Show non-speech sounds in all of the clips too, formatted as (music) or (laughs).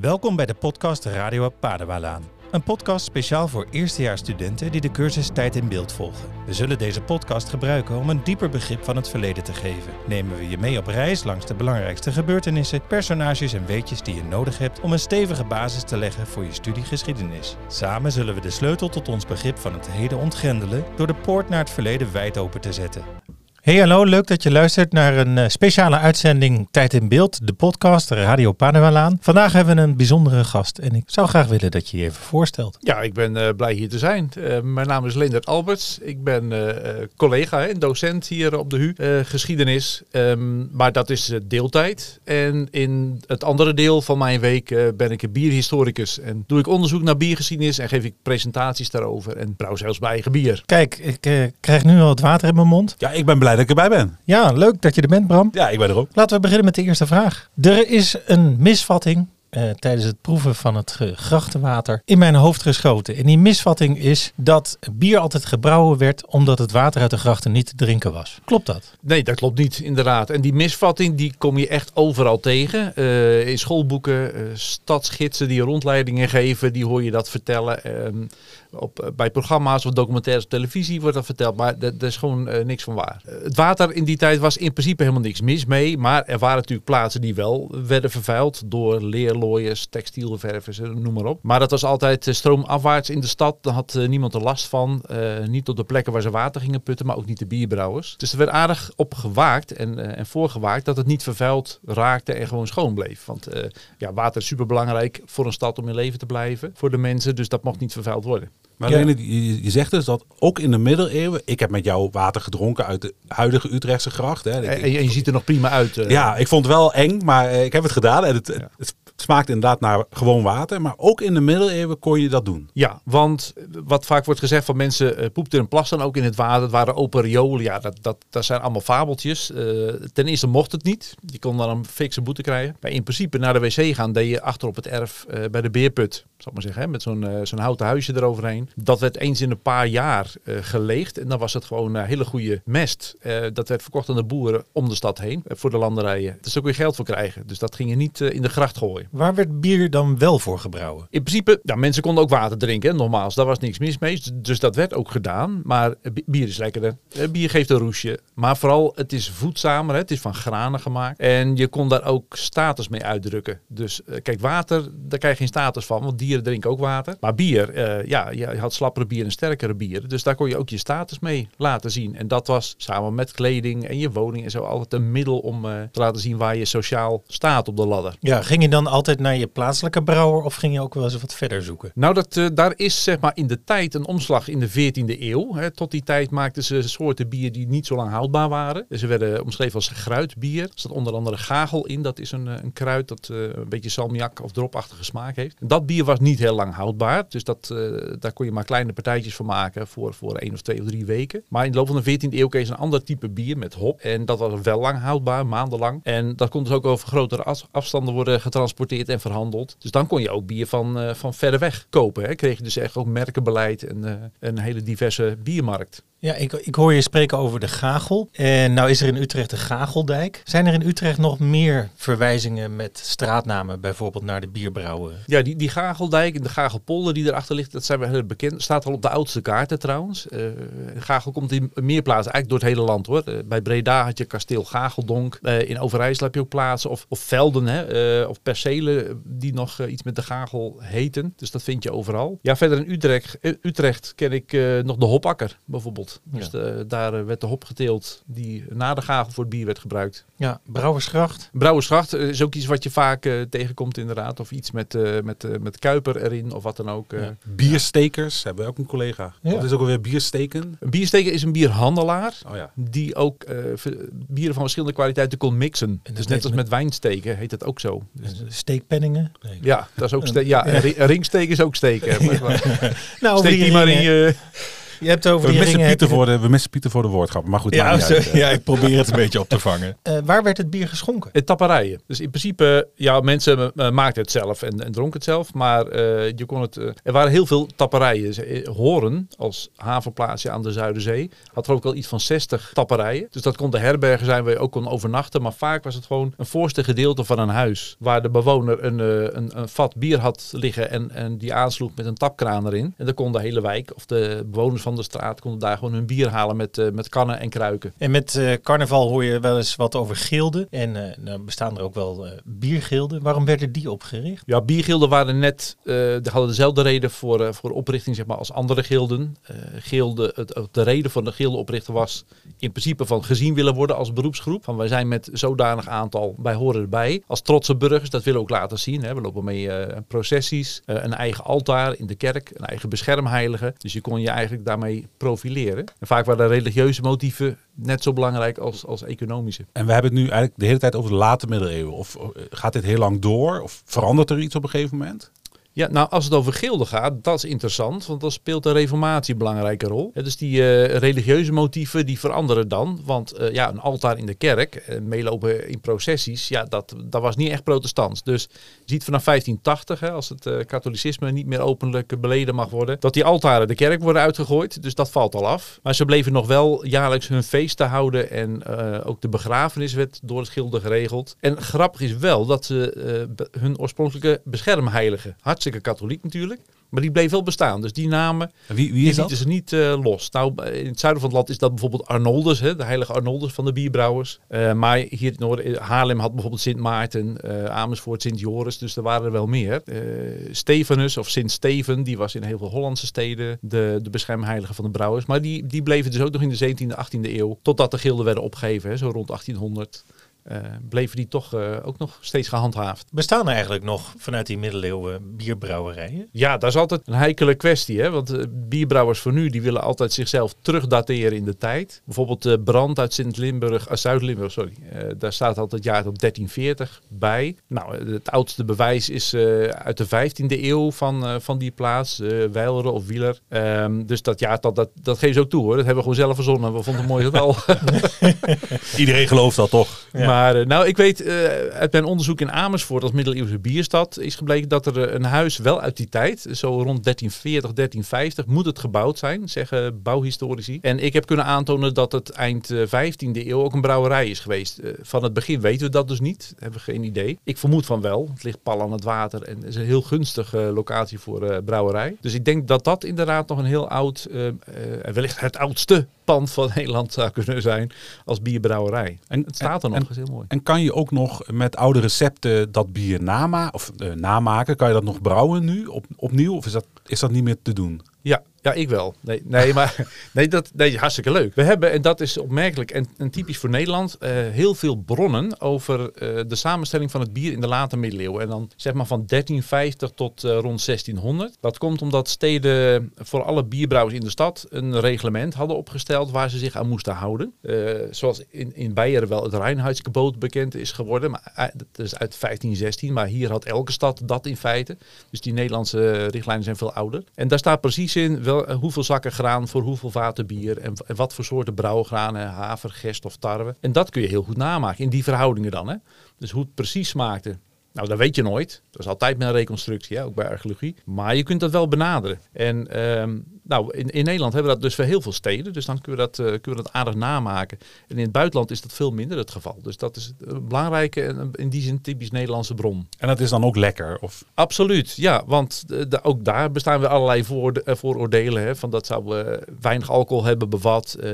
Welkom bij de podcast Radio Padewalaan. Een podcast speciaal voor eerstejaarsstudenten die de cursus Tijd in Beeld volgen. We zullen deze podcast gebruiken om een dieper begrip van het verleden te geven. Nemen we je mee op reis langs de belangrijkste gebeurtenissen, personages en weetjes die je nodig hebt om een stevige basis te leggen voor je studie geschiedenis. Samen zullen we de sleutel tot ons begrip van het heden ontgrendelen door de poort naar het verleden wijd open te zetten. Hey hallo, leuk dat je luistert naar een uh, speciale uitzending Tijd in Beeld, de podcast Radio Panewalaan. Vandaag hebben we een bijzondere gast en ik zou graag willen dat je je even voorstelt. Ja, ik ben uh, blij hier te zijn. Uh, mijn naam is Leendert Alberts. Ik ben collega en docent hier op de HU, geschiedenis. Um, maar dat is deeltijd. En in het andere deel van mijn week ben ik een bierhistoricus. En doe ik onderzoek naar biergeschiedenis en geef ik presentaties daarover. En brouw zelfs mijn eigen bier. Kijk, ik krijg nu al het water in mijn mond. Ja, ik ben blij dat ik erbij ben. Ja, leuk dat je er bent, Bram. Ja, ik ben er ook. Laten we beginnen met de eerste vraag. Er is een misvatting uh, tijdens het proeven van het grachtenwater in mijn hoofd geschoten. En die misvatting is dat bier altijd gebrouwen werd omdat het water uit de grachten niet te drinken was. Klopt dat? Nee, dat klopt niet, inderdaad. En die misvatting die kom je echt overal tegen. Uh, in schoolboeken, uh, stadsgidsen die rondleidingen geven, die hoor je dat vertellen. Op, bij programma's of documentaires op televisie wordt dat verteld, maar er is gewoon niks van waar. het water in die tijd was in principe helemaal niks mis mee, maar er waren natuurlijk plaatsen die wel werden vervuild door leer looiers, textielververs, noem maar op. Maar dat was altijd stroomafwaarts in de stad. Daar had niemand er last van. Niet op de plekken waar ze water gingen putten, maar ook niet de bierbrouwers. Dus er werd aardig op gewaakt en, en voorgewaakt dat het niet vervuild raakte en gewoon schoon bleef. Want ja, water is super belangrijk voor een stad om in leven te blijven. Voor de mensen, dus dat mocht niet vervuild worden. Maar ja. je, je zegt dus dat ook in de middeleeuwen, ik heb met jou water gedronken uit de huidige Utrechtse gracht. Hè. En, en, je ziet er nog prima uit. Ja, ik vond het wel eng, maar ik heb het gedaan en het, ja. het smaakt inderdaad naar gewoon water. Maar ook in de middeleeuwen kon je dat doen. Ja, want wat vaak wordt gezegd van mensen uh, poepten en plassen ook in het water. Het waren open riolen. Ja, dat, dat, dat zijn allemaal fabeltjes. Uh, ten eerste mocht het niet. Je kon dan een fikse boete krijgen. In principe naar de wc gaan deed je achter op het erf uh, bij de beerput. Zal ik maar zeggen, hè, met zo'n zo'n houten huisje eroverheen. Dat werd eens in een paar jaar geleegd. En dan was het gewoon hele goede mest. dat werd verkocht aan de boeren om de stad heen. voor de landerijen. Dus daar kon je geld voor krijgen. Dus dat ging je niet in de gracht gooien. Waar werd bier dan wel voor gebrouwen? In principe, ja, mensen konden ook water drinken, nogmaals. Daar was niks mis mee, dus dat werd ook gedaan. Maar bier is lekkerder. Bier geeft een roesje. Maar vooral, het is voedzamer, het is van granen gemaakt. En je kon daar ook status mee uitdrukken. Dus kijk, water, daar krijg je geen status van, want dieren drinken ook water. Maar bier, uh, ja, je had slappere bier en sterkere bier. Dus daar kon je ook je status mee laten zien. En dat was samen met kleding en je woning en zo altijd een middel om uh, te laten zien waar je sociaal staat op de ladder. Ja, ging je dan altijd naar je plaatselijke brouwer of ging je ook wel eens wat verder zoeken? Nou, dat, uh, daar is zeg maar in de tijd een omslag in de 14e eeuw. Hè. Tot die tijd maakten ze soorten bier die niet zo lang houdbaar waren. Ze werden omschreven als gruitbier. Er staat onder andere gagel in. Dat is een, een kruid dat uh, een beetje salmiak of dropachtige smaak heeft. Dat bier was niet heel lang houdbaar. Dus dat, daar kon je maar kleine partijtjes van maken voor, voor één of twee of drie weken. Maar in de loop van de 14e eeuw kreeg een ander type bier met hop. En dat was wel lang houdbaar, maandenlang. En dat kon dus ook over grotere afstanden worden getransporteerd en verhandeld. Dus dan kon je ook bier van, uh, van verder weg kopen. Hè. Kreeg je dus echt ook merkenbeleid en uh, een hele diverse biermarkt. Ja, ik, ik hoor je spreken over de Gagel. En nou is er in Utrecht de Gageldijk. Zijn er in Utrecht nog meer verwijzingen met straatnamen, bijvoorbeeld naar de bierbrouwen? Ja, die, die Gageldijk en de Gagelpolder die erachter ligt, dat zijn we heel bekend. Staat al op de oudste kaarten trouwens. Uh, Gagel komt in meer plaatsen, eigenlijk door het hele land hoor. Uh, bij Breda had je kasteel Gageldonk. Uh, in Overijssel heb je ook plaatsen of, of velden hè, of percelen die nog iets met de Gagel heten. Dus dat vind je overal. Ja, verder in Utrecht, Utrecht ken ik nog de Hopakker bijvoorbeeld. Dus ja. de, daar werd de hop geteeld die na de gagel voor het bier werd gebruikt. Ja, Brouwersgracht. Brouwersgracht is ook iets wat je vaak uh, tegenkomt inderdaad. Of iets met, uh, met, uh, met kuiper erin of wat dan ook. Ja. Bierstekers hebben we ook een collega. Ja. Wat is ook alweer biersteken? Een biersteker is een bierhandelaar. Oh, ja. Die ook bieren van verschillende kwaliteiten kon mixen. En dus net als met wijnsteken heet het ook zo. Dus steekpenningen? Nee. Ja, dat is ook ste (laughs) ja, een ringsteek is ook steken. (laughs) nou, Steek die maar in je... Je hebt over We die missen, ringen... Pieter voor de, we missen Pieter voor de woordgrap. Maar goed, Ja, uit, eh. (laughs) ja, ik probeer het een beetje op te vangen. (laughs) Eh, waar werd het bier geschonken? Het tapperijen. Dus in principe, ja, mensen eh, maakten het zelf en, en dronken het zelf. Maar eh, je kon het, er waren heel veel tapperijen. Horen, als havenplaatsje aan de Zuiderzee, had er ook al iets van 60 tapperijen. Dus dat kon de herbergen zijn waar je ook kon overnachten. Maar vaak was het gewoon een voorste gedeelte van een huis. Waar de bewoner een, eh, een, een vat bier had liggen en, en die aansloeg met een tapkraan erin. En dan kon de hele wijk of de bewoners van de straat konden daar gewoon hun bier halen met, eh, met kannen en kruiken. En met eh, carnaval hoor je wel eens wat over gilden. En eh nou bestaan er ook wel biergilden. Waarom werden die opgericht? Ja, biergilden waren net, die hadden dezelfde reden voor, voor oprichting zeg maar, als andere gilden. Gilden het, de reden van de gilde oprichten was in principe van gezien willen worden als beroepsgroep. Van wij zijn met zodanig aantal, wij horen erbij. Als trotse burgers, dat willen we ook laten zien. Hè. We lopen mee processies, een eigen altaar in de kerk, een eigen beschermheilige. Dus je kon je eigenlijk daarmee profileren. En vaak waren religieuze motieven net zo belangrijk als, als economische. En we hebben het nu eigenlijk de hele tijd over de late middeleeuwen. Of eh, gaat dit heel lang door? Of verandert er iets op een gegeven moment? Ja, nou als het over gilden gaat, dat is interessant, want dan speelt de reformatie een belangrijke rol. Dus die eh, religieuze motieven die veranderen dan, want eh, ja, een altaar in de kerk, eh, meelopen in processies, ja, dat, dat was niet echt protestants. Dus je ziet vanaf 1580, hè, als het katholicisme niet meer openlijk beleden mag worden, dat die altaren de kerk worden uitgegooid, dus dat valt al af. Maar ze bleven nog wel jaarlijks hun feesten houden en ook de begrafenis werd door het gilde geregeld. En grappig is wel dat ze hun oorspronkelijke beschermheilige, hartstikke katholiek natuurlijk, maar die bleef wel bestaan. Dus die namen, En Wie, wie die is lieten ze niet eh, los. Nou, in het zuiden van het land is dat bijvoorbeeld Arnoldus, hè, de heilige Arnoldus van de bierbrouwers. Eh, maar hier in het noorden, eh, Haarlem had bijvoorbeeld Sint Maarten, Amersfoort Sint Joris, dus er waren er wel meer. Stefanus of Sint Steven, die was in heel veel Hollandse steden de, de beschermheilige van de brouwers. Maar die, die bleven dus ook nog in de 17e, 18e eeuw, totdat de gilden werden opgegeven, hè, zo rond 1800. Eh, bleven die toch eh, ook nog steeds gehandhaafd. Bestaan er eigenlijk nog vanuit die middeleeuwen bierbrouwerijen? Ja, dat is altijd een heikele kwestie. Hè? Want eh, bierbrouwers van nu die willen altijd zichzelf terugdateren in de tijd. Bijvoorbeeld de brand uit Sint-Limburg, uh, Zuid-Limburg, sorry. Eh, daar staat altijd het jaar op 1340 bij. Nou, het oudste bewijs is eh, uit de 15e eeuw van, eh, van die plaats, eh Weileren of Wieler. Ehm, dus dat jaar, dat, dat, dat geven ze ook toe hoor. Dat hebben we gewoon zelf verzonnen. We vonden het mooi getal. (laughs) (laughs) Iedereen gelooft dat toch? Ja. Maar eh, nou, ik weet eh, uit mijn onderzoek in Amersfoort als middeleeuwse bierstad is gebleken dat er eh, een huis wel uit die tijd, zo rond 1340, 1350, moet het gebouwd zijn, zeggen bouwhistorici. En ik heb kunnen aantonen dat het eind eh, 15e eeuw ook een brouwerij is geweest. Van het begin weten we dat dus niet, hebben we geen idee. Ik vermoed van wel. Het ligt pal aan het water en is een heel gunstige locatie voor brouwerij. Dus ik denk dat dat inderdaad nog een heel oud, wellicht het oudste pand van (laughs) Nederland zou kunnen zijn als bierbrouwerij. En, Het staat er nog, en- is heel mooi. En kan je ook nog met oude recepten dat bier nama of, eh, namaken? Kan je dat nog brouwen nu op, opnieuw? Of is dat, is dat niet meer te doen? Ja, ja, ik wel. Nee, nee maar (laughs) nee, dat nee, hartstikke leuk. We hebben, en dat is opmerkelijk en, en typisch voor Nederland, eh, heel veel bronnen over eh, de samenstelling van het bier in de late middeleeuwen. En dan zeg maar van 1350 tot eh, rond 1600. Dat komt omdat steden voor alle bierbrouwers in de stad een reglement hadden opgesteld waar ze zich aan moesten houden. Zoals in, in Beieren wel het Reinheidsgebot bekend is geworden. Maar, dat is uit 1516, maar hier had elke stad dat in feite. Dus die Nederlandse richtlijnen zijn veel ouder. En daar staat precies in eh, hoeveel zakken graan voor hoeveel vaten bier. En, en wat voor soorten brouwgranen, haver, gerst of tarwe. En dat kun je heel goed namaken in die verhoudingen dan. Hè? Dus hoe het precies smaakte. Nou, dat weet je nooit. Dat is altijd met een reconstructie, hè? ook bij archeologie. Maar je kunt dat wel benaderen. En ehm, nou, in, in Nederland hebben we dat dus voor heel veel steden. Dus dan kunnen we, dat, eh, kunnen we dat aardig namaken. En in het buitenland is dat veel minder het geval. Dus dat is een belangrijke en in die zin typisch Nederlandse bron. En dat is dan ook lekker? Of, Absoluut, ja, want de, de- ook daar bestaan weer allerlei voor, eh, vooroordelen. Hè, van dat zou eh, weinig alcohol hebben bevat, eh,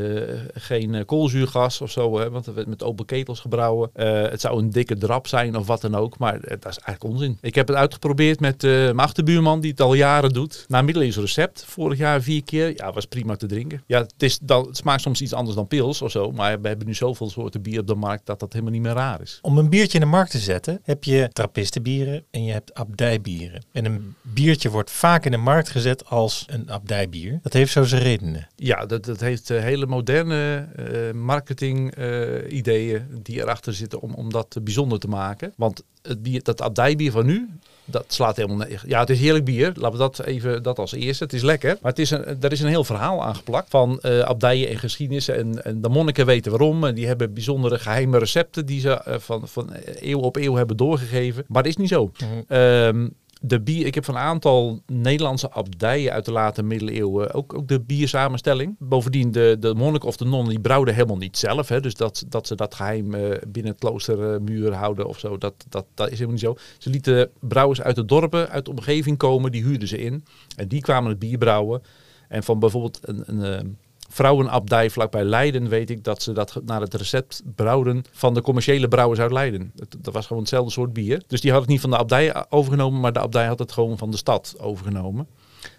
geen eh, koolzuurgas of zo, hè, want het werd met open ketels gebrouwen. Eh, het zou een dikke drap zijn of wat dan ook, maar eh, dat is eigenlijk onzin. Ik heb het uitgeprobeerd met eh, mijn achterbuurman die het al jaren doet. Na een middeleeuws recept, vorig jaar vier keer, ja, was prima te drinken. Ja, het, is dan, het smaakt soms iets anders dan pils of zo, maar we hebben nu zoveel soorten bier op de markt dat dat helemaal niet meer raar is. Om een biertje in de markt te zetten heb je trappistenbieren en je hebt abdijbieren. En een biertje wordt vaak in de markt gezet als een abdijbier. Dat heeft zo zijn redenen. Ja, dat, dat heeft eh, hele moderne eh, marketing eh, ideeën die erachter zitten om, om dat bijzonder te maken. Want het bier, dat abdijbier van nu, dat slaat helemaal nergens. Ja, het is heerlijk bier. Laten we dat even dat als eerste. Het is lekker. Maar het is een, er is een heel verhaal aangeplakt van eh, abdijen en geschiedenissen. En, en de monniken weten waarom. En die hebben bijzondere geheime recepten die ze eh, van, van eeuw op eeuw hebben doorgegeven. Maar dat is niet zo. Ehm, de bier, ik heb van een aantal Nederlandse abdijen uit de late middeleeuwen ook, ook de biersamenstelling. Bovendien, de, de monnik of de non die brouwden helemaal niet zelf. Hè, dus dat, dat ze dat geheim eh, binnen het kloostermuur houden of zo, dat, dat, dat is helemaal niet zo. Ze lieten brouwers uit de dorpen, uit de omgeving komen, die huurden ze in. En die kwamen het bier brouwen. En van bijvoorbeeld een, een, eh, vrouwenabdij vlakbij Leiden weet ik dat ze dat naar het recept brouwden van de commerciële brouwers uit Leiden. Dat was gewoon hetzelfde soort bier. Dus die had het niet van de abdij overgenomen, maar de abdij had het gewoon van de stad overgenomen.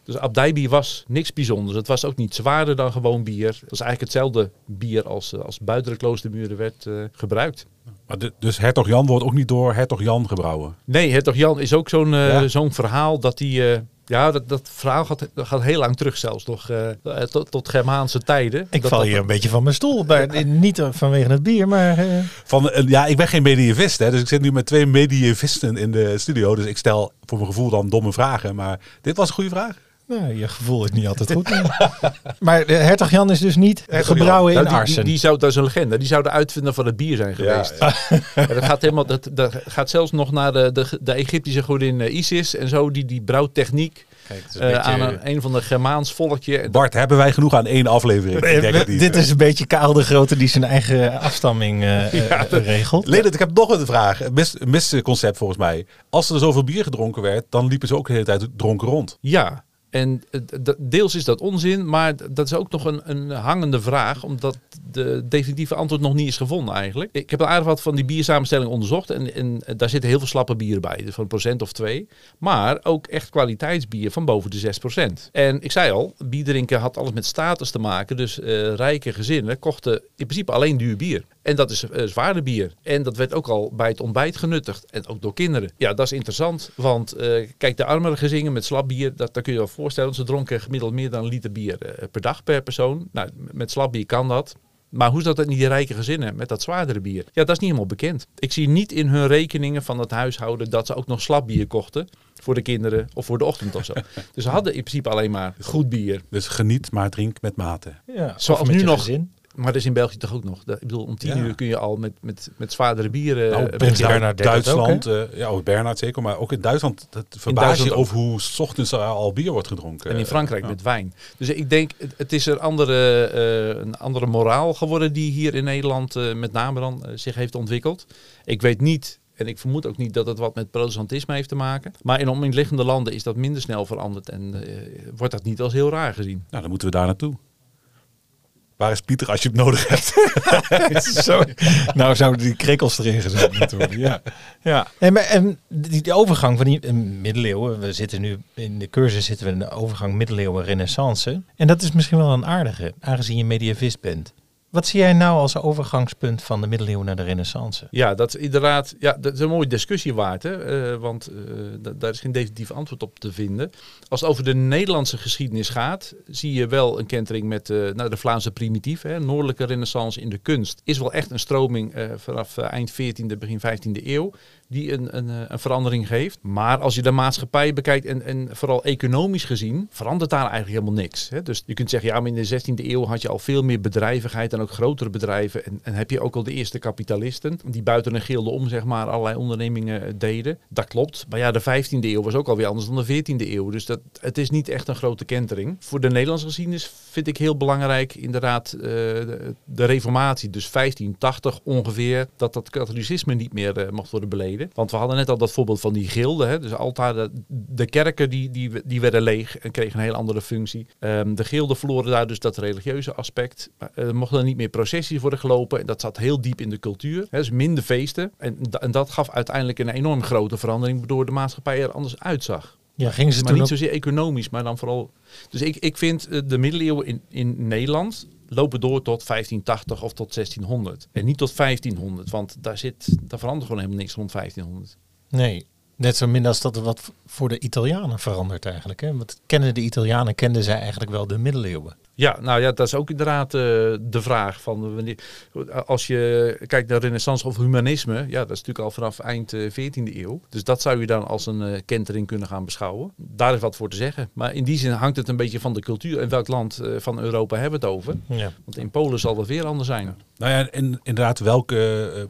Dus abdijbier was niks bijzonders. Het was ook niet zwaarder dan gewoon bier. Het was eigenlijk hetzelfde bier als, eh, als buiten de kloostermuren werd uh, gebruikt. Maar dus hertog Jan wordt ook niet door hertog Jan gebrouwen? Nee, hertog Jan is ook zo'n uh, zo'n verhaal dat hij ja, dat, dat verhaal gaat, gaat heel lang terug zelfs nog, uh, tot, tot Germaanse tijden. Ik dat, val hier een beetje van mijn stoel. Bij, niet vanwege het bier, maar... Uh... Van, uh, ja, ik ben geen medievist, hè, dus ik zit nu met twee medievisten in de studio. Dus ik stel voor mijn gevoel dan domme vragen. Maar dit was een goede vraag. Nou, je gevoel is niet altijd goed. (laughs) maar de hertog Jan is dus niet gebrouwen in nou, Arsen. Die, die, zou, dat is een legende. Die zou de uitvinder van het bier zijn geweest. Ja, (laughs) ja. dat, gaat helemaal, dat, dat gaat zelfs nog naar de, de, de Egyptische godin Isis en zo. Die, die brouwtechniek Kijk, een uh, aan een, een van de Germaans volkje. Bart, hebben wij genoeg aan één aflevering? Ik denk dit, dit is een beetje Kaal de Grote die zijn eigen afstamming uh, (laughs) ja, uh, regelt. Leendert, ik heb nog een vraag. Een mis, misconcept volgens mij. Als er zoveel bier gedronken werd, dan liepen ze ook de hele tijd dronken rond. Ja, en deels is dat onzin, maar dat is ook nog een, een hangende vraag, omdat de definitieve antwoord nog niet is gevonden eigenlijk. Ik heb een aardig wat van die biersamenstelling onderzocht en, en daar zitten heel veel slappe bieren bij, dus van een procent of twee. Maar ook echt kwaliteitsbier van boven de 6 procent. En ik zei al, bierdrinken had alles met status te maken, dus uh, rijke gezinnen kochten in principe alleen duur bier. En dat is uh, zwaarder bier. En dat werd ook al bij het ontbijt genuttigd. En ook door kinderen. Ja, dat is interessant. Want uh, kijk, de armere gezinnen met slap bier, dat, dat kun je wel voorstellen. Ze dronken gemiddeld meer dan een liter bier uh, per dag per persoon. Nou, met slap bier kan dat. Maar hoe is dat in die rijke gezinnen met dat zwaardere bier? Ja, dat is niet helemaal bekend. Ik zie niet in hun rekeningen van het huishouden dat ze ook nog slap bier kochten voor de kinderen of voor de ochtend of zo. (laughs) dus ze hadden in principe alleen maar goed bier. Dus geniet, maar drink met mate. Ja, Zoals nu nog. Gezin. Maar dat is in België toch ook nog. Ik bedoel, om tien ja. uur kun je al met, met, met zwaardere bieren... Nou, Prins Bernhard Duitsland, ook, uh, ja, zeker. Maar ook in Duitsland, het verbaas je over hoe s ochtends al bier wordt gedronken. En in Frankrijk ja. met wijn. Dus ik denk, het, het is een andere, uh, een andere moraal geworden die hier in Nederland uh, met name dan zich heeft ontwikkeld. Ik weet niet en ik vermoed ook niet dat het wat met protestantisme heeft te maken. Maar in omliggende landen is dat minder snel veranderd en uh, wordt dat niet als heel raar gezien. Nou, dan moeten we daar naartoe. Waar is Pieter als je het nodig hebt? (laughs) Zo, nou zouden die krikkels erin gezet moeten worden. Ja. Ja. En, en die, die, overgang van die middeleeuwen, we zitten nu in de cursus zitten we in de overgang middeleeuwen renaissance. En dat is misschien wel een aardige, aangezien je medievist bent. Wat zie jij nou als overgangspunt van de middeleeuwen naar de renaissance? Ja, dat is inderdaad ja, dat is een mooie discussie waard. Hè? Uh, want uh, daar is geen definitief antwoord op te vinden. Als het over de Nederlandse geschiedenis gaat, zie je wel een kentering met uh, nou, de Vlaamse primitief. Hè? Noordelijke renaissance in de kunst is wel echt een stroming vanaf eind 14e, begin 15e eeuw die een, een, een, verandering geeft. Maar als je de maatschappij bekijkt en, en vooral economisch gezien, verandert daar eigenlijk helemaal niks. Hè? Dus je kunt zeggen, ja, maar in de 16e eeuw had je al veel meer bedrijvigheid ook grotere bedrijven. En, en heb je ook al de eerste kapitalisten die buiten een gilde om, zeg maar, allerlei ondernemingen deden. Dat klopt. Maar ja, de 15e eeuw was ook alweer anders dan de 14e eeuw. Dus dat, het is niet echt een grote kentering. Voor de Nederlandse geschiedenis vind ik heel belangrijk inderdaad uh, de, reformatie. Dus 1580 ongeveer, dat dat katholicisme niet meer uh, mocht worden beleden. Want we hadden net al dat voorbeeld van die gilden. Hè? Dus altijd de, kerken die, die, die werden leeg en kregen een hele andere functie. Um, de gilden verloren daar dus dat religieuze aspect. Er uh, mochten niet meer processies worden gelopen. En dat zat heel diep in de cultuur. Hè? Dus minder feesten. En, en dat gaf uiteindelijk een enorm grote verandering. Waardoor de maatschappij er anders uitzag. Ja, gingen ze maar niet zozeer economisch, maar dan vooral. Dus ik, ik vind de middeleeuwen in, in Nederland lopen door tot 1580 of tot 1600. En niet tot 1500, want daar, zit, daar verandert gewoon helemaal niks rond 1500. Nee, net zo min als dat er wat voor de Italianen verandert eigenlijk. Hè? Want kennen de Italianen, kenden zij eigenlijk wel de middeleeuwen. Ja, nou ja, dat is ook inderdaad uh, de vraag van wanneer, als je kijkt naar renaissance of humanisme, ja, dat is natuurlijk al vanaf eind uh, 14e eeuw. Dus dat zou je dan als een uh, kentering kunnen gaan beschouwen. Daar is wat voor te zeggen. Maar in die zin hangt het een beetje van de cultuur en welk land van Europa hebben we het over. Ja. Want in Polen zal dat weer anders zijn. Nou ja, en inderdaad, welk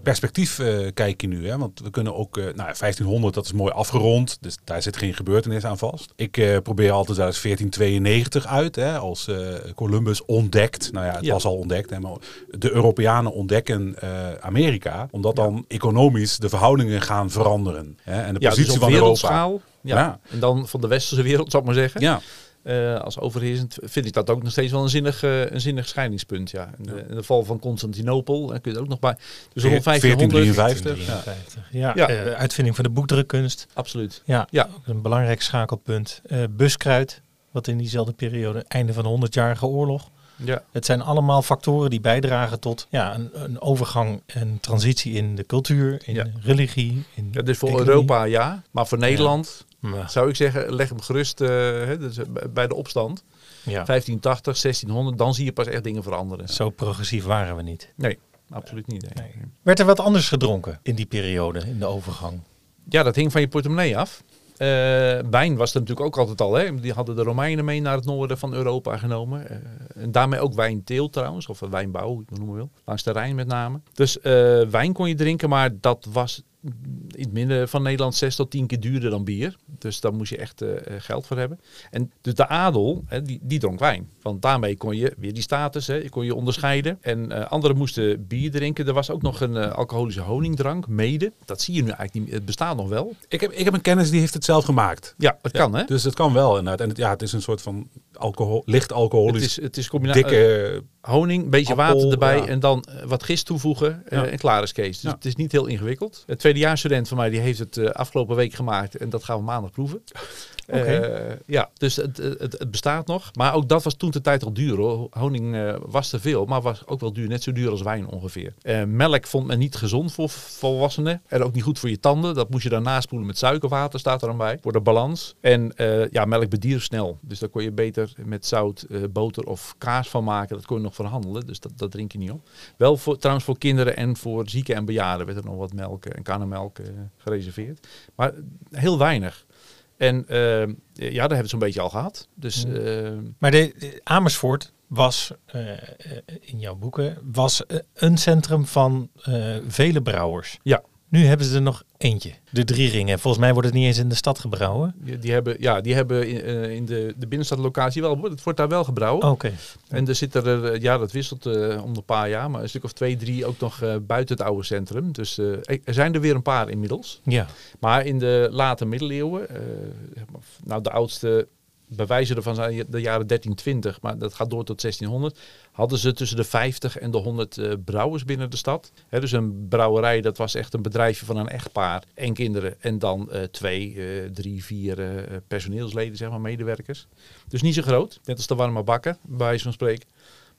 perspectief kijk je nu? Hè? Want we kunnen ook, nou 1500, dat is mooi afgerond, dus daar zit geen gebeurtenis aan vast. Ik probeer altijd uit 1492 uit, hè, als Columbus ontdekt. Nou ja, het was al ontdekt. Hè, maar de Europeanen ontdekken uh, Amerika. Omdat dan economisch de verhoudingen gaan veranderen. Hè, en de ja, positie dus van wereldschaal, Europa. Ja. ja. En dan van de westerse wereld, zou ik maar zeggen. Ja. Uh, als overheersend vind ik dat ook nog steeds wel een zinnig, uh, een zinnig scheidingspunt. Ja. In, de, in de val van Constantinopel daar kun je er ook nog bij. Dus rond 1553. 1553. Ja, ja. ja. Uh, uitvinding van de boekdrukkunst. Absoluut. Ja, ja. een belangrijk schakelpunt. buskruid, wat in diezelfde periode, einde van de 100-jarige oorlog. Ja. Het zijn allemaal factoren die bijdragen tot ja, een, een overgang en transitie in de cultuur, in Ja. religie. In Ja, dus voor economie. Europa ja, maar voor Nederland zou ik zeggen, leg hem gerust eh, dus bij de opstand. ja, 1580, 1600, dan zie je pas echt dingen veranderen. zo progressief waren we niet. Nee, absoluut niet. nee. Nee. Werd er wat anders gedronken in die periode, in de overgang? Ja, dat hing van je portemonnee af. Eh, wijn was er natuurlijk ook altijd al. Hè. Die hadden de Romeinen mee naar het noorden van Europa genomen. Eh, en daarmee ook wijnteel trouwens, of wijnbouw, hoe je het noemen wil. Langs de Rijn met name. Dus eh, wijn kon je drinken, maar dat was in het midden van Nederland zes tot tien keer duurder dan bier. Dus daar moest je echt eh, eh, geld voor hebben. En dus de adel, hè, die, die dronk wijn. Want daarmee kon je weer die status, hè, kon je onderscheiden. En eh, anderen moesten bier drinken. Er was ook nog een alcoholische honingdrank, mede. Dat zie je nu eigenlijk niet meer. Het bestaat nog wel. Ik heb, ik heb een kennis die heeft het zelf gemaakt. Ja, het kan hè. Dus het kan wel inderdaad. En het, ja, het is een soort van alcohol, licht Het alcoholisch, is, het is combinatie dikke... honing, een beetje appel, water erbij ja. en dan eh, wat gist toevoegen eh, Ja. en klaar is Kees. Dus het is niet heel ingewikkeld. Een tweedejaarsstudent van mij die heeft het eh, afgelopen week gemaakt en dat gaan we maandag proeven. Oké. Eh, ja, dus het, het, bestaat nog. Maar ook dat was toen de tijd al duur hoor. Honing eh, was te veel, maar was ook wel duur. Net zo duur als wijn ongeveer. Eh, melk vond men niet gezond voor volwassenen. En ook niet goed voor je tanden. Dat moest je dan naspoelen met suikerwater, staat er dan bij. Voor de balans. En ja, melk bedierf snel. Dus daar kon je beter met zout, boter of kaas van maken. Dat kon je nog verhandelen. Dus dat, dat drink je niet op. Wel voor, trouwens voor kinderen en voor zieken en bejaarden werd er nog wat melk en karnemelk eh, gereserveerd. Maar heel weinig. En eh, ja, daar hebben we het zo'n beetje al gehad. Dus Ja. eh, Maar de, de Amersfoort was, eh, eh, in jouw boeken, was een centrum van vele brouwers. Ja. Nu hebben ze er nog eentje. De drie ringen. Volgens mij wordt het niet eens in de stad gebrouwen. die, die hebben, ja, die hebben in, eh, in de, de binnenstadlocatie wel, het wordt daar wel gebrouwen. Oké. En er zitten er, eh, ja, dat wisselt eh, om een paar jaar, maar een stuk of twee, drie ook nog buiten het oude centrum. Dus er zijn er weer een paar inmiddels. Ja. Maar in de late middeleeuwen, nou de oudste bewijzen ervan zijn de jaren 1320, maar dat gaat door tot 1600, hadden ze tussen de 50 en de 100 eh, brouwers binnen de stad. Dus een brouwerij, dat was echt een bedrijfje van een echtpaar en kinderen. En dan eh, twee, eh, drie, vier personeelsleden, zeg maar, medewerkers. Dus niet zo groot, net als de warme bakken, bij wijze van spreken.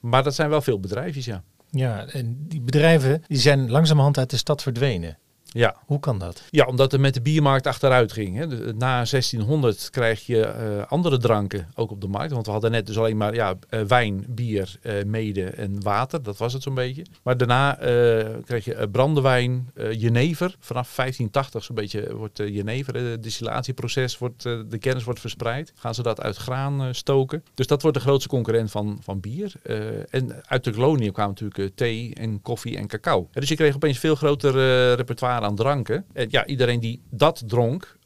Maar dat zijn wel veel bedrijfjes, ja. Ja, en die bedrijven die zijn langzamerhand uit de stad verdwenen. Ja, Hoe kan dat? Ja, omdat het met de biermarkt achteruit ging. Hè. Na 1600 krijg je eh, andere dranken ook op de markt. Want we hadden net dus alleen maar ja, eh, wijn, bier, eh, mede en water. Dat was het zo'n beetje. Maar daarna kreeg je brandewijn, jenever. Vanaf 1580 zo'n beetje wordt jenever, het distillatieproces, wordt, de kennis wordt verspreid. Gaan ze dat uit graan stoken. Dus dat wordt de grootste concurrent van, van bier. En uit de koloniën kwamen natuurlijk thee en koffie en cacao. Dus je kreeg opeens veel groter eh, aan dranken. En ja, iedereen die dat dronk,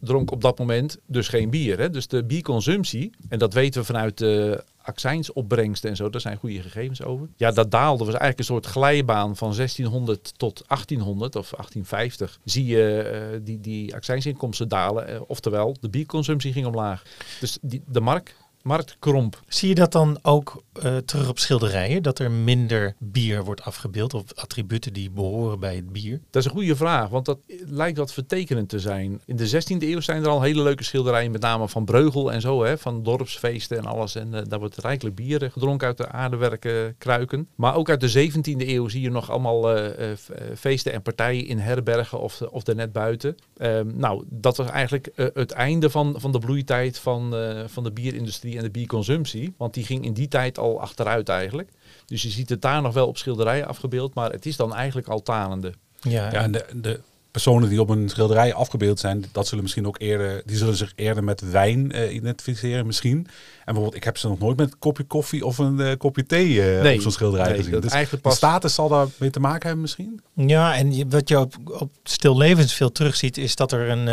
dronk op dat moment dus geen bier. Hè? Dus de bierconsumptie, en dat weten we vanuit de accijnsopbrengsten en zo, daar zijn goede gegevens over. Ja, dat daalde. was eigenlijk een soort glijbaan van 1600 tot 1800 of 1850. Zie je eh, die, die accijnsinkomsten dalen. eh, oftewel, de bierconsumptie ging omlaag. Dus die, de markt, markt kromp. Zie je dat dan ook eh, terug op schilderijen? Dat er minder bier wordt afgebeeld of attributen die behoren bij het bier? Dat is een goede vraag, want dat lijkt wat vertekenend te zijn. In de 16e eeuw zijn er al hele leuke schilderijen, met name van Breugel en zo, hè, van dorpsfeesten en alles. En eh, daar wordt rijkelijk bier eh, gedronken uit de aardewerken kruiken. Maar ook uit de 17e eeuw zie je nog allemaal eh, eh, eh, feesten en partijen in herbergen of, of er net buiten. Ehm, nou, dat was eigenlijk eh, het einde van, van de bloeitijd van, eh, van de bierindustrie en de bierconsumptie. Want die ging in die tijd al achteruit eigenlijk. Dus je ziet het daar nog wel op schilderijen afgebeeld, maar het is dan eigenlijk al talende. Ja, Ja, en de, de personen die op een schilderij afgebeeld zijn, dat zullen misschien ook eerder, die zullen zich eerder met wijn eh, identificeren misschien. En bijvoorbeeld, ik heb ze nog nooit met een kopje koffie of een eh, kopje thee eh, Nee, op zo'n schilderij nee, gezien. Dus eigenlijk de pas- status zal daar mee te maken hebben misschien. Ja, en je- wat je op, op stil levens veel terugziet, is dat er een,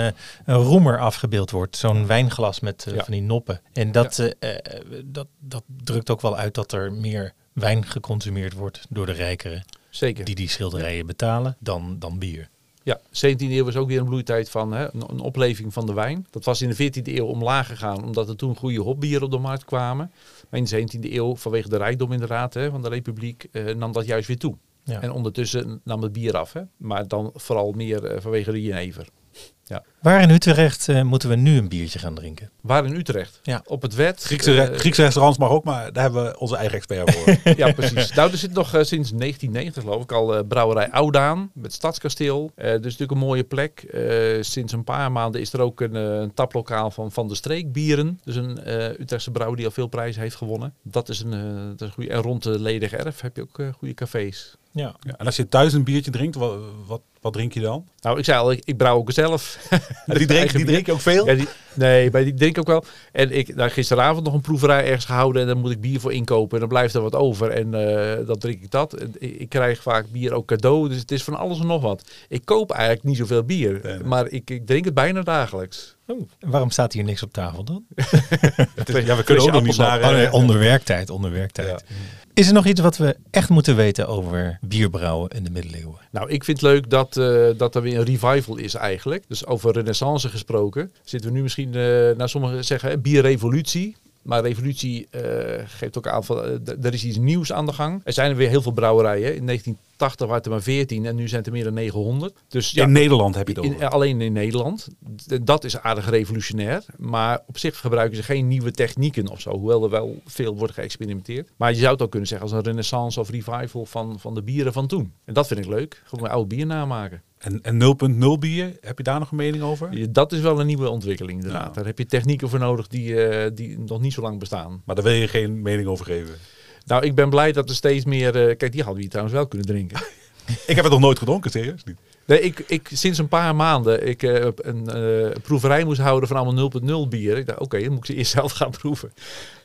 een roemer afgebeeld wordt. Zo'n wijnglas met Ja. van die noppen. En dat, dat, dat drukt ook wel uit dat er meer wijn geconsumeerd wordt door de rijkeren. Zeker. Die die schilderijen betalen, dan, dan bier. Ja, 17e eeuw was ook weer een bloeitijd van hè, een, een opleving van de wijn. Dat was in de 14e eeuw omlaag gegaan, omdat er toen goede hopbieren op de markt kwamen. Maar in de 17e eeuw, vanwege de rijkdom inderdaad hè, van de republiek, eh, nam dat juist weer toe. Ja. En ondertussen nam het bier af. Hè. Maar dan vooral meer eh, vanwege de jenever. Waar in Utrecht eh, moeten we nu een biertje gaan drinken? Waar in Utrecht? Ja. Op het wet. Griekse, re- eh, Griekse restaurants mag ook, maar daar hebben we onze eigen expert voor. (laughs) ja, precies. Nou, er zit nog eh, sinds 1990 geloof ik al eh, brouwerij Oudaan met Stadskasteel. Eh, dus natuurlijk een mooie plek. Eh, sinds een paar maanden is er ook een, een taplokaal van Van de Streek Bieren. Dus een eh, Utrechtse brouwer die al veel prijzen heeft gewonnen. Dat is een, eh, dat is een goede. En rond de Ledig Erf heb je ook goede cafés. Ja. Ja, en als je thuis een biertje drinkt, wat, wat, wat drink je dan? Nou, ik zei al, ik, ik brouw ook zelf. (laughs) En die drink, die drink je ook veel? Ja, die, nee, maar die drink ik ook wel. En ik nou, gisteravond nog een proeverij ergens gehouden en dan moet ik bier voor inkopen en dan blijft er wat over en eh, dan drink ik dat. En Ik, ik krijg vaak bier ook cadeau, dus het is van alles en nog wat. Ik koop eigenlijk niet zoveel bier, Nee, nee. maar ik, ik drink het bijna dagelijks. Oh, waarom staat hier niks op tafel dan? (laughs) (laughs) Ja, we kunnen ook nog niet naar... Oh, nee, eh, onder werktijd, onder werktijd. Is er nog iets wat we echt moeten weten over bierbrouwen in de middeleeuwen? Nou, ik vind het leuk dat, eh, dat er weer een revival is eigenlijk. Dus over renaissance gesproken. Zitten we nu misschien, eh nou sommigen zeggen, bierrevolutie. Maar revolutie eh, geeft ook aan van, eh, d- er is iets nieuws aan de gang. Er zijn er weer heel veel brouwerijen. In 1980 waren er maar 14 en nu zijn het er meer dan 900. Dus ja, In Nederland heb je in- over. alleen in Nederland. Dat is aardig revolutionair. Maar op zich gebruiken ze geen nieuwe technieken of zo. Hoewel er wel veel wordt geëxperimenteerd. Maar je zou het ook kunnen zeggen als een renaissance of revival van, van de bieren van toen. En dat vind ik leuk. Gewoon mijn oude bier namaken. En, en 0.0 bier, heb je daar nog een mening over? Dat is wel een nieuwe ontwikkeling inderdaad. Daar heb je technieken voor nodig die, eh, die nog niet zo lang bestaan. Maar daar wil je geen mening over geven. Nou, ik ben blij dat er steeds meer... eh, kijk, die hadden we hier trouwens wel kunnen drinken. (laughs) Ik heb het nog nooit gedronken, serieus niet. Nee, ik, ik, sinds een paar maanden ik eh, een proeverij moest houden van allemaal 0.0 bier. Ik dacht, oké, dan moet ik ze eerst (laughs) zelf gaan proeven.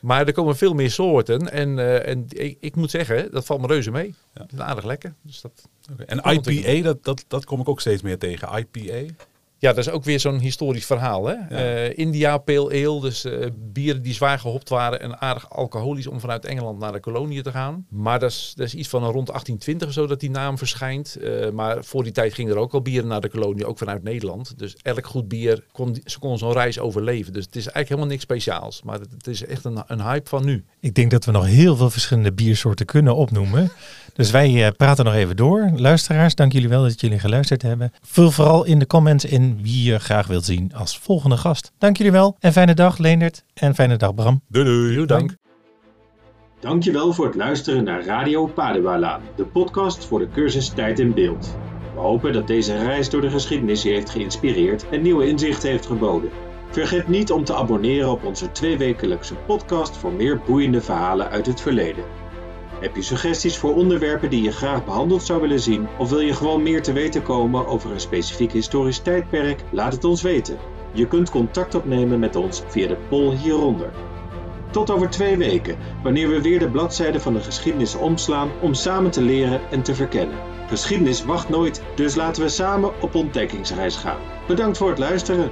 Maar er komen veel meer soorten. En, en ik, ik moet zeggen, dat valt me reuze mee. Ja. Het is aardig lekker. Dus dat. En. IPA, dat, dat, dat kom ik ook steeds meer tegen. IPA. Ja, dat is ook weer zo'n historisch verhaal. Hè? Eh, India Pale Ale, dus eh, bieren die zwaar gehopt waren en aardig alcoholisch om vanuit Engeland naar de koloniën te gaan. Maar dat is, dat is iets van rond 1820 of zo dat die naam verschijnt. Eh, maar voor die tijd gingen er ook al bieren naar de kolonie, ook vanuit Nederland. Dus elk goed bier, kon, ze kon zo'n reis overleven. Dus het is eigenlijk helemaal niks speciaals. Maar het, het is echt een, een hype van nu. Ik denk dat we nog heel veel verschillende biersoorten kunnen opnoemen. Dus wij praten nog even door. Luisteraars, dank jullie wel dat jullie geluisterd hebben. Vul vooral in de comments in wie je graag wilt zien als volgende gast. Dank jullie wel en fijne dag Leendert en fijne dag Bram. Doei doei. Dank. Dankjewel voor het luisteren naar Radio Padewalaan, de podcast voor de cursus Tijd in Beeld. We hopen dat deze reis door de geschiedenis je heeft geïnspireerd en nieuwe inzichten heeft geboden. Vergeet niet om te abonneren op onze tweewekelijkse podcast voor meer boeiende verhalen uit het verleden. Heb je suggesties voor onderwerpen die je graag behandeld zou willen zien? Of wil je gewoon meer te weten komen over een specifiek historisch tijdperk? Laat het ons weten. Je kunt contact opnemen met ons via de poll hieronder. Tot over twee weken, wanneer we weer de bladzijde van de geschiedenis omslaan om samen te leren en te verkennen. Geschiedenis wacht nooit, dus laten we samen op ontdekkingsreis gaan. Bedankt voor het luisteren.